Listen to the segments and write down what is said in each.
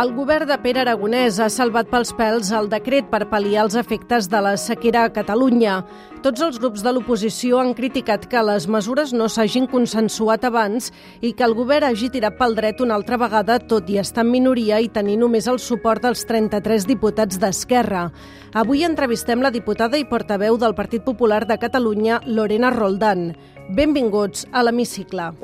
El govern de Pere Aragonès ha salvat pels pèls el decret per pal·liar els efectes de la sequera a Catalunya. Tots els grups de l'oposició han criticat que les mesures no s'hagin consensuat abans i que el govern hagi tirat pel dret una altra vegada, tot i estar en minoria i tenir només el suport dels 33 diputats d'Esquerra. Avui entrevistem la diputada i portaveu del Partit Popular de Catalunya, Lorena Roldán. Benvinguts a l'Hemicicle.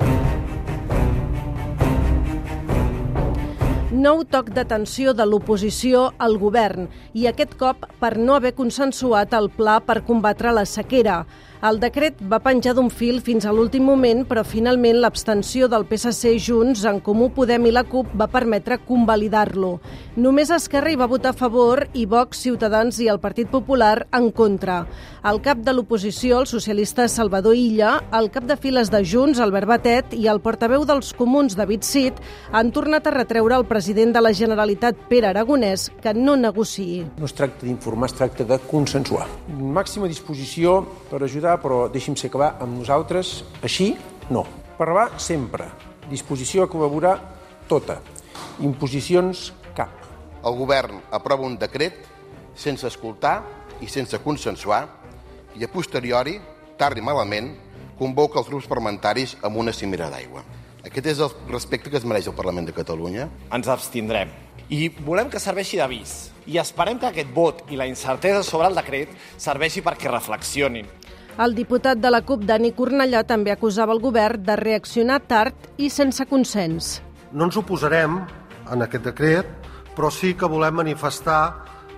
Nou toc d'atenció de l'oposició al govern i aquest cop per no haver consensuat el pla per combatre la sequera. El decret va penjar d'un fil fins a l'últim moment, però finalment l'abstenció del PSC Junts, en Comú Podem i la CUP va permetre convalidar-lo. Només Esquerra hi va votar a favor i Vox, Ciutadans i el Partit Popular en contra. El cap de l'oposició, el socialista Salvador Illa, el cap de files de Junts, Albert Batet, i el portaveu dels comuns, David Cid, han tornat a retreure al president de la Generalitat, Pere Aragonès, que no negociï. No es tracta d'informar, es tracta de consensuar. Màxima disposició per ajudar ajudar, però deixi'm ser acabar amb nosaltres. Així, no. Parlar sempre. Disposició a col·laborar tota. Imposicions, cap. El govern aprova un decret sense escoltar i sense consensuar i a posteriori, tard i malament, convoca els grups parlamentaris amb una cimera d'aigua. Aquest és el respecte que es mereix el Parlament de Catalunya. Ens abstindrem. I volem que serveixi d'avís. I esperem que aquest vot i la incertesa sobre el decret serveixi perquè reflexionin, el diputat de la CUP, Dani Cornellà, també acusava el govern de reaccionar tard i sense consens. No ens oposarem en aquest decret, però sí que volem manifestar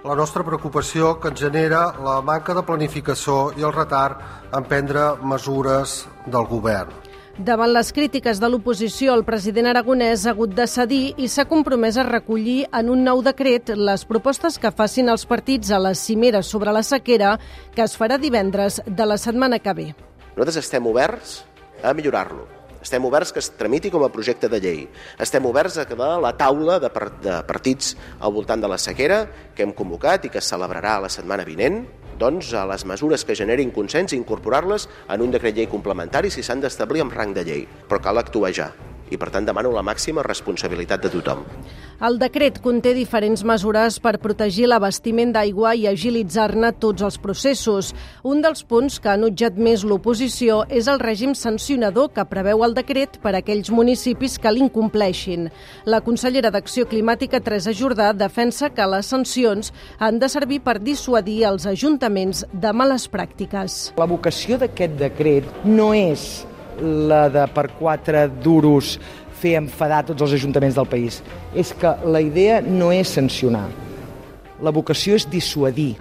la nostra preocupació que ens genera la manca de planificació i el retard en prendre mesures del govern. Davant les crítiques de l'oposició, el president aragonès ha hagut de cedir i s'ha compromès a recollir en un nou decret les propostes que facin els partits a la cimera sobre la sequera que es farà divendres de la setmana que ve. Nosaltres estem oberts a millorar-lo. Estem oberts que es tramiti com a projecte de llei. Estem oberts a quedar la taula de, partits al voltant de la sequera que hem convocat i que es celebrarà la setmana vinent doncs, a les mesures que generin consens incorporar-les en un decret llei complementari si s'han d'establir amb rang de llei. Però cal actuar ja i, per tant, demano la màxima responsabilitat de tothom. El decret conté diferents mesures per protegir l'abastiment d'aigua i agilitzar-ne tots els processos. Un dels punts que han utjat més l'oposició és el règim sancionador que preveu el decret per a aquells municipis que l'incompleixin. La consellera d'Acció Climàtica, Teresa Jordà, defensa que les sancions han de servir per dissuadir els ajuntaments de males pràctiques. La vocació d'aquest decret no és la de per quatre duros fer enfadar tots els ajuntaments del país. És que la idea no és sancionar. La vocació és dissuadir.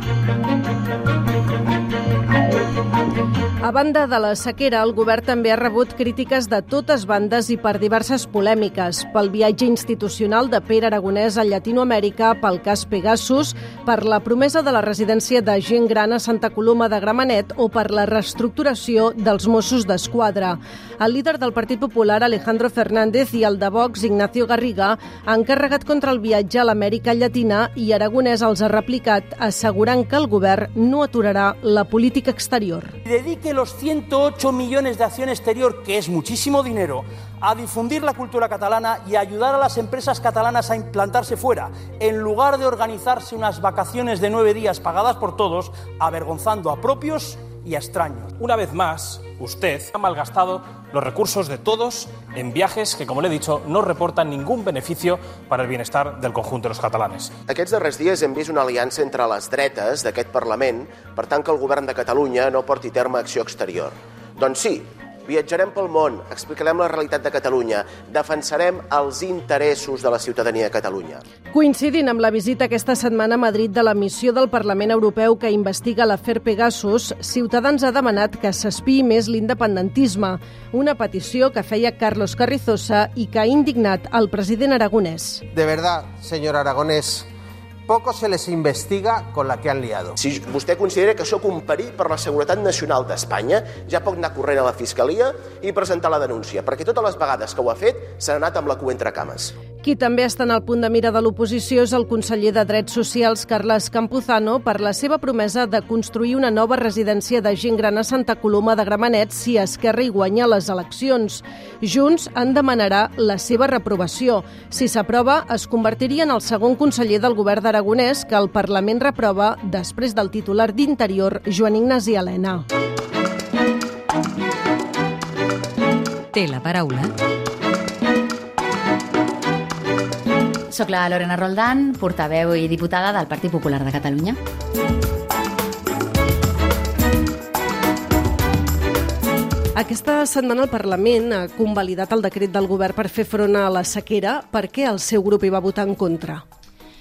A banda de la sequera, el govern també ha rebut crítiques de totes bandes i per diverses polèmiques. Pel viatge institucional de Pere Aragonès a Llatinoamèrica, pel cas Pegasus, per la promesa de la residència de gent gran a Santa Coloma de Gramenet o per la reestructuració dels Mossos d'Esquadra. El líder del Partit Popular, Alejandro Fernández, i el de Vox, Ignacio Garriga, han carregat contra el viatge a l'Amèrica Llatina i Aragonès els ha replicat assegurant que el govern no aturarà la política exterior. Dedique dedique los 108 millones de acción exterior, que es muchísimo dinero, a difundir la cultura catalana y a ayudar a las empresas catalanas a implantarse fuera, en lugar de organizarse unas vacaciones de nueve días pagadas por todos, avergonzando a propios y a extraños. Una vez más, usted ha malgastado los recursos de todos en viajes que, como le he dicho, no reportan ningún beneficio para el bienestar del conjunto de los catalanes. Aquests darrers dies hem vist una aliança entre les dretes d'aquest Parlament per tant que el govern de Catalunya no porti terme acció exterior. Doncs sí, Viatjarem pel món, explicarem la realitat de Catalunya, defensarem els interessos de la ciutadania de Catalunya. Coincidint amb la visita aquesta setmana a Madrid de la missió del Parlament Europeu que investiga l'afer Pegasus, Ciutadans ha demanat que s'espiï més l'independentisme, una petició que feia Carlos Carrizosa i que ha indignat el president aragonès. De verdad, señor Aragonès, poco se les investiga con la que han liado. Si vostè considera que sóc un perill per la seguretat nacional d'Espanya, ja pot anar corrent a la Fiscalia i presentar la denúncia, perquè totes les vegades que ho ha fet s'ha anat amb la cua entre cames. Qui també està en el punt de mira de l'oposició és el conseller de Drets Socials, Carles Campuzano, per la seva promesa de construir una nova residència de gent gran a Santa Coloma de Gramenet si Esquerra hi guanya les eleccions. Junts en demanarà la seva reprovació. Si s'aprova, es convertiria en el segon conseller del govern d'Aragonès que el Parlament reprova després del titular d'Interior, Joan Ignasi Helena. Té la paraula Soc la Lorena Roldán, portaveu i diputada del Partit Popular de Catalunya. Aquesta setmana el Parlament ha convalidat el decret del govern per fer front a la sequera. Per què el seu grup hi va votar en contra?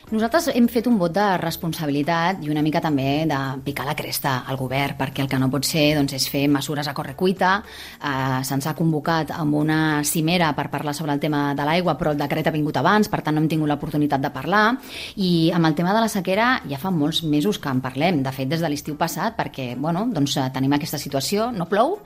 Nosaltres hem fet un vot de responsabilitat i una mica també de picar la cresta al govern, perquè el que no pot ser doncs, és fer mesures a correcuita. Eh, Se'ns ha convocat amb una cimera per parlar sobre el tema de l'aigua, però el decret ha vingut abans, per tant no hem tingut l'oportunitat de parlar. I amb el tema de la sequera ja fa molts mesos que en parlem, de fet des de l'estiu passat, perquè bueno, doncs, tenim aquesta situació, no plou,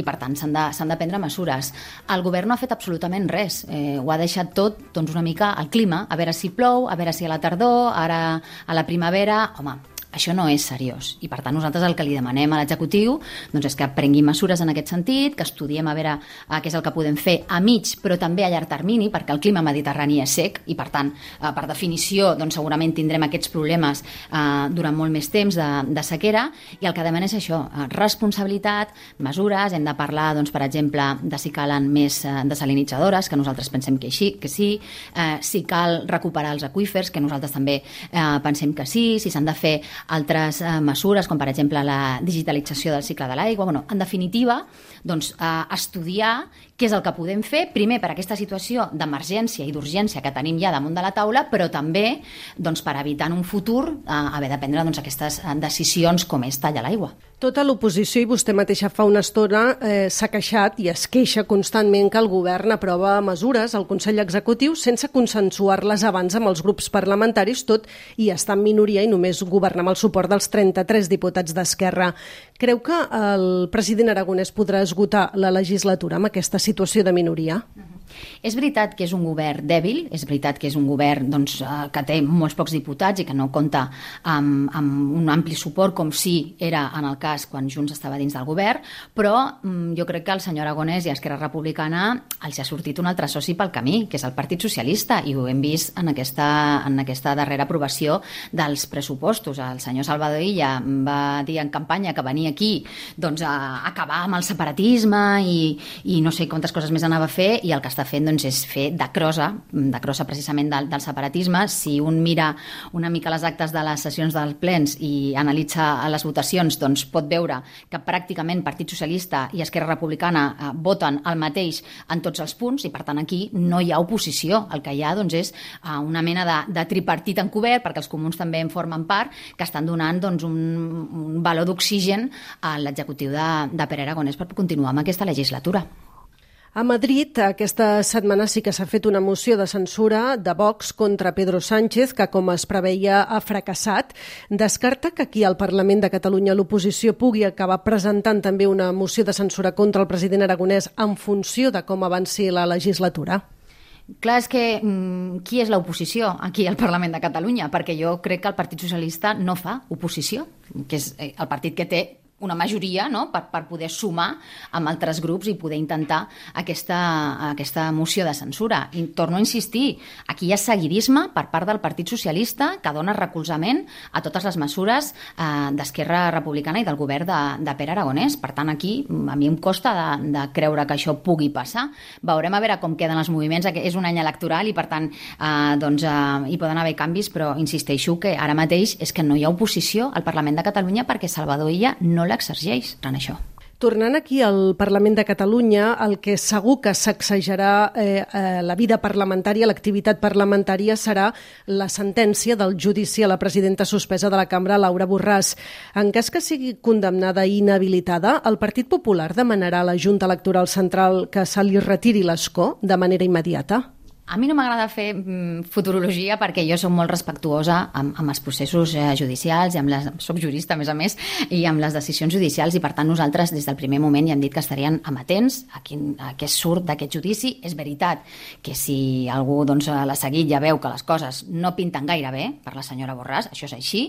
i per tant s'han de, de prendre mesures. El govern no ha fet absolutament res, eh, ho ha deixat tot doncs, una mica al clima, a veure si plou, a veure si a la tarda tardor, ara a la primavera... Home, això no és seriós. I per tant nosaltres el que li demanem a l'executiu doncs és que prengui mesures en aquest sentit, que estudiem a veure eh, què és el que podem fer a mig però també a llarg termini, perquè el clima mediterrani és sec i per tant, eh, per definició, doncs segurament tindrem aquests problemes eh, durant molt més temps de, de sequera i el que demanem és això, responsabilitat, mesures, hem de parlar, doncs, per exemple, de si calen més desalinitzadores, que nosaltres pensem que, així, que sí, eh, si cal recuperar els aquífers, que nosaltres també eh, pensem que sí, si s'han de fer altres eh, mesures, com per exemple la digitalització del cicle de l'aigua. Bueno, en definitiva, doncs, eh, estudiar què és el que podem fer, primer per aquesta situació d'emergència i d'urgència que tenim ja damunt de la taula, però també doncs, per evitar en un futur eh, haver de prendre doncs, aquestes eh, decisions com és tallar l'aigua. Tota l'oposició, i vostè mateixa fa una estona, eh, s'ha queixat i es queixa constantment que el govern aprova mesures al Consell Executiu sense consensuar-les abans amb els grups parlamentaris, tot i estar en minoria i només governar amb el suport dels 33 diputats d'Esquerra. Creu que el president Aragonès podrà esgotar la legislatura amb aquesta situació de minoria? Uh -huh. És veritat que és un govern dèbil, és veritat que és un govern doncs, eh, que té molts pocs diputats i que no compta amb, amb un ampli suport com sí era en el cas quan Junts estava dins del govern, però mm, jo crec que el senyor Aragonès i Esquerra Republicana els ha sortit un altre soci pel camí, que és el Partit Socialista, i ho hem vist en aquesta, en aquesta darrera aprovació dels pressupostos. El senyor Salvador Illa va dir en campanya que venia aquí doncs, a acabar amb el separatisme i, i no sé quantes coses més anava a fer, i el que està està fent doncs, és fer de crosa, de crosa precisament del, del separatisme. Si un mira una mica les actes de les sessions dels plens i analitza les votacions, doncs pot veure que pràcticament Partit Socialista i Esquerra Republicana eh, voten el mateix en tots els punts i per tant aquí no hi ha oposició. El que hi ha doncs, és eh, una mena de, de tripartit encobert, perquè els comuns també en formen part, que estan donant doncs, un, un valor d'oxigen a l'executiu de, de Pere Aragonès per continuar amb aquesta legislatura. A Madrid, aquesta setmana sí que s'ha fet una moció de censura de Vox contra Pedro Sánchez, que, com es preveia, ha fracassat. Descarta que aquí al Parlament de Catalunya l'oposició pugui acabar presentant també una moció de censura contra el president aragonès en funció de com avanci la legislatura? Clar, és que mm, qui és l'oposició aquí al Parlament de Catalunya? Perquè jo crec que el Partit Socialista no fa oposició, que és eh, el partit que té una majoria no? per, per poder sumar amb altres grups i poder intentar aquesta, aquesta moció de censura. I torno a insistir, aquí hi ha seguidisme per part del Partit Socialista que dona recolzament a totes les mesures eh, d'Esquerra Republicana i del govern de, de Pere Aragonès. Per tant, aquí a mi em costa de, de creure que això pugui passar. Veurem a veure com queden els moviments. És un any electoral i, per tant, eh, doncs, eh, hi poden haver canvis, però insisteixo que ara mateix és que no hi ha oposició al Parlament de Catalunya perquè Salvador Illa no l'exergeix en això. Tornant aquí al Parlament de Catalunya, el que segur que sacsejarà eh, eh, la vida parlamentària, l'activitat parlamentària, serà la sentència del judici a la presidenta suspesa de la cambra, Laura Borràs. En cas que sigui condemnada i inhabilitada, el Partit Popular demanarà a la Junta Electoral Central que se li retiri l'escó de manera immediata? A mi no m'agrada fer mm, futurologia perquè jo soc molt respectuosa amb, amb els processos eh, judicials i amb les... soc jurista, a més a més, i amb les decisions judicials i per tant nosaltres des del primer moment ja hem dit que estarien amatents a, quin, a què surt d'aquest judici. És veritat que si algú doncs, l'ha seguit ja veu que les coses no pinten gaire bé per la senyora Borràs, això és així,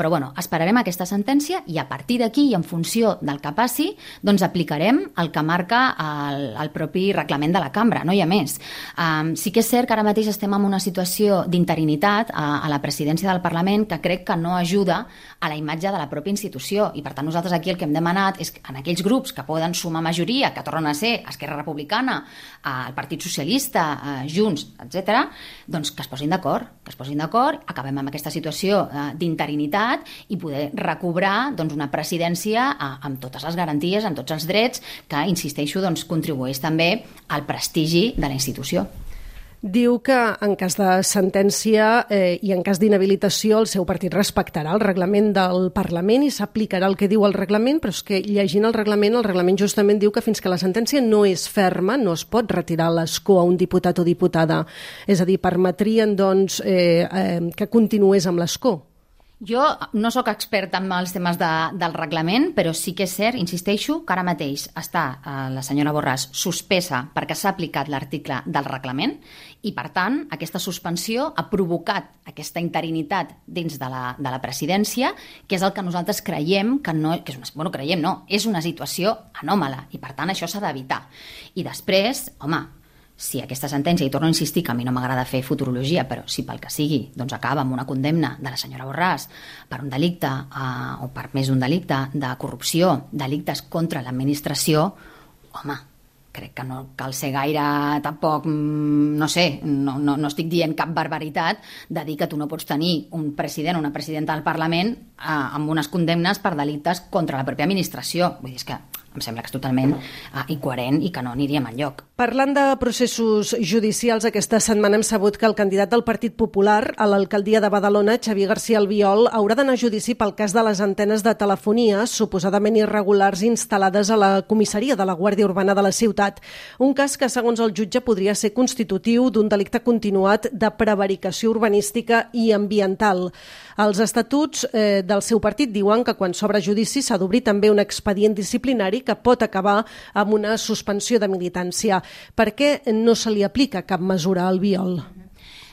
però bueno, esperarem aquesta sentència i a partir d'aquí i en funció del que passi, doncs aplicarem el que marca el, el propi reglament de la cambra, no hi ha més. Um, sí que cert que ara mateix estem en una situació d'interinitat a, a la presidència del Parlament que crec que no ajuda a la imatge de la pròpia institució i per tant nosaltres aquí el que hem demanat és que en aquells grups que poden sumar majoria, que tornen a ser Esquerra Republicana, el Partit Socialista, Junts, etc, doncs que es posin d'acord, que es posin d'acord, acabem amb aquesta situació eh, d'interinitat i poder recobrar doncs, una presidència eh, amb totes les garanties, amb tots els drets, que, insisteixo, doncs, contribueix també al prestigi de la institució. Diu que en cas de sentència eh, i en cas d'inhabilitació el seu partit respectarà el reglament del Parlament i s'aplicarà el que diu el reglament, però és que llegint el reglament, el reglament justament diu que fins que la sentència no és ferma no es pot retirar l'escó a un diputat o diputada. És a dir, permetrien doncs, eh, eh, que continués amb l'escó. Jo no sóc expert en els temes de, del reglament, però sí que és cert, insisteixo, que ara mateix està eh, la senyora Borràs suspesa perquè s'ha aplicat l'article del reglament i, per tant, aquesta suspensió ha provocat aquesta interinitat dins de la, de la presidència, que és el que nosaltres creiem que no... Que és una, bueno, creiem no, és una situació anòmala i, per tant, això s'ha d'evitar. I després, home, si aquesta sentència, i torno a insistir que a mi no m'agrada fer futurologia, però si pel que sigui doncs acaba amb una condemna de la senyora Borràs per un delicte eh, o per més d'un delicte de corrupció, delictes contra l'administració, home, crec que no cal ser gaire tampoc, mm, no sé, no, no, no estic dient cap barbaritat de dir que tu no pots tenir un president o una presidenta del Parlament eh, amb unes condemnes per delictes contra la pròpia administració. Vull dir, és que em sembla que és totalment uh, incoherent i que no aniríem enlloc. Parlant de processos judicials, aquesta setmana hem sabut que el candidat del Partit Popular a l'alcaldia de Badalona, Xavier García Albiol, haurà d'anar a judici pel cas de les antenes de telefonia suposadament irregulars instal·lades a la comissaria de la Guàrdia Urbana de la ciutat. Un cas que, segons el jutge, podria ser constitutiu d'un delicte continuat de prevaricació urbanística i ambiental. Els estatuts eh, del seu partit diuen que quan s'obre judici s'ha d'obrir també un expedient disciplinari que pot acabar amb una suspensió de militància. Per què no se li aplica cap mesura al viol?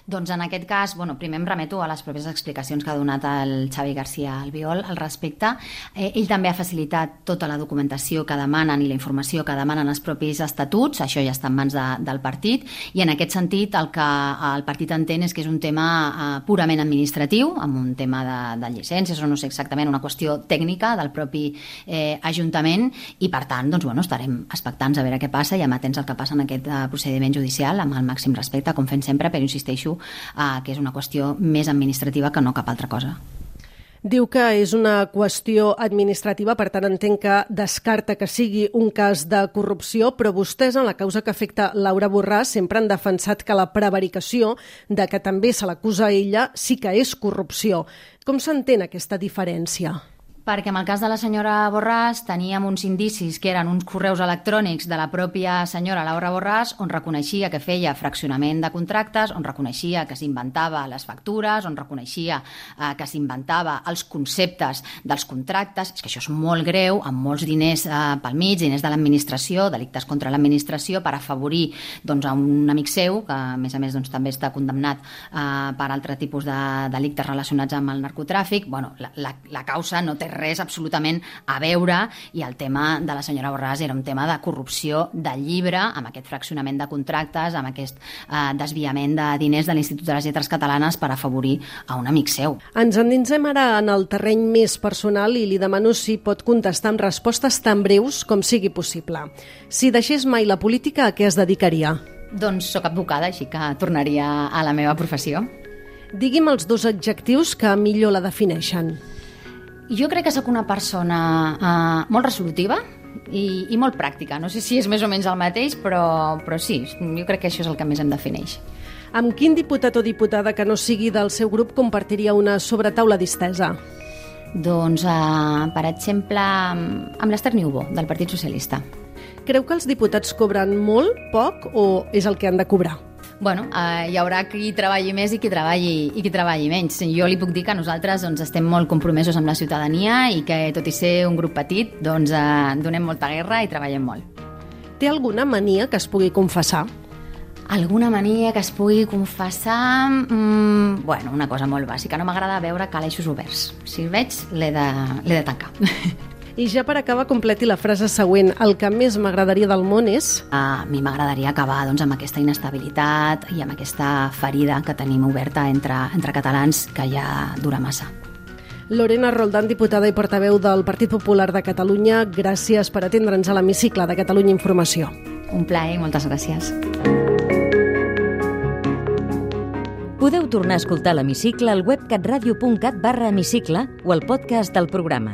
Doncs en aquest cas, bueno, primer em remeto a les pròpies explicacions que ha donat el Xavi García Albiol al respecte. Eh, ell també ha facilitat tota la documentació que demanen i la informació que demanen els propis estatuts, això ja està en mans de, del partit, i en aquest sentit el que el partit entén és que és un tema eh, purament administratiu, amb un tema de, de llicències o no sé exactament, una qüestió tècnica del propi eh, Ajuntament i per tant doncs, bueno, estarem expectants a veure què passa i amatents al que passa en aquest eh, procediment judicial amb el màxim respecte, com fem sempre, però insisteixo eh, que és una qüestió més administrativa que no cap altra cosa. Diu que és una qüestió administrativa, per tant entenc que descarta que sigui un cas de corrupció, però vostès en la causa que afecta Laura Borràs sempre han defensat que la prevaricació, de que també se l'acusa ella, sí que és corrupció. Com s'entén aquesta diferència? Perquè en el cas de la senyora Borràs teníem uns indicis que eren uns correus electrònics de la pròpia senyora Laura Borràs on reconeixia que feia fraccionament de contractes, on reconeixia que s'inventava les factures, on reconeixia eh, que s'inventava els conceptes dels contractes. És que això és molt greu, amb molts diners eh, pel mig, diners de l'administració, delictes contra l'administració, per afavorir doncs, a un amic seu, que a més a més doncs, també està condemnat eh, per altre tipus de delictes relacionats amb el narcotràfic. Bueno, la, la, la causa no té res absolutament a veure i el tema de la senyora Borràs era un tema de corrupció de llibre amb aquest fraccionament de contractes, amb aquest eh, desviament de diners de l'Institut de les Lletres Catalanes per afavorir a un amic seu. Ens endinsem ara en el terreny més personal i li demano si pot contestar amb respostes tan breus com sigui possible. Si deixés mai la política, a què es dedicaria? Doncs sóc advocada, així que tornaria a la meva professió. Digui'm els dos adjectius que millor la defineixen. Jo crec que sóc una persona uh, molt resolutiva i, i molt pràctica. No sé si és més o menys el mateix, però, però sí, jo crec que això és el que més em defineix. Amb quin diputat o diputada que no sigui del seu grup compartiria una sobretaula distesa? Doncs, uh, per exemple, amb l'Ester Niubó, del Partit Socialista. Creu que els diputats cobren molt, poc o és el que han de cobrar? Bueno, eh, hi haurà qui treballi més i qui treballi, i qui treballi menys. Jo li puc dir que nosaltres doncs, estem molt compromesos amb la ciutadania i que, tot i ser un grup petit, doncs, eh, donem molta guerra i treballem molt. Té alguna mania que es pugui confessar? Alguna mania que es pugui confessar... Mm, bueno, una cosa molt bàsica. No m'agrada veure calaixos oberts. Si el veig, l'he de, de tancar. I ja per acabar, completi la frase següent. El que més m'agradaria del món és... A mi m'agradaria acabar doncs, amb aquesta inestabilitat i amb aquesta ferida que tenim oberta entre, entre catalans que ja dura massa. Lorena Roldán, diputada i portaveu del Partit Popular de Catalunya, gràcies per atendre'ns a l'hemicicle de Catalunya Informació. Un plaer, moltes gràcies. Podeu tornar a escoltar l'hemicicle al web catradio.cat barra hemicicle o al podcast del programa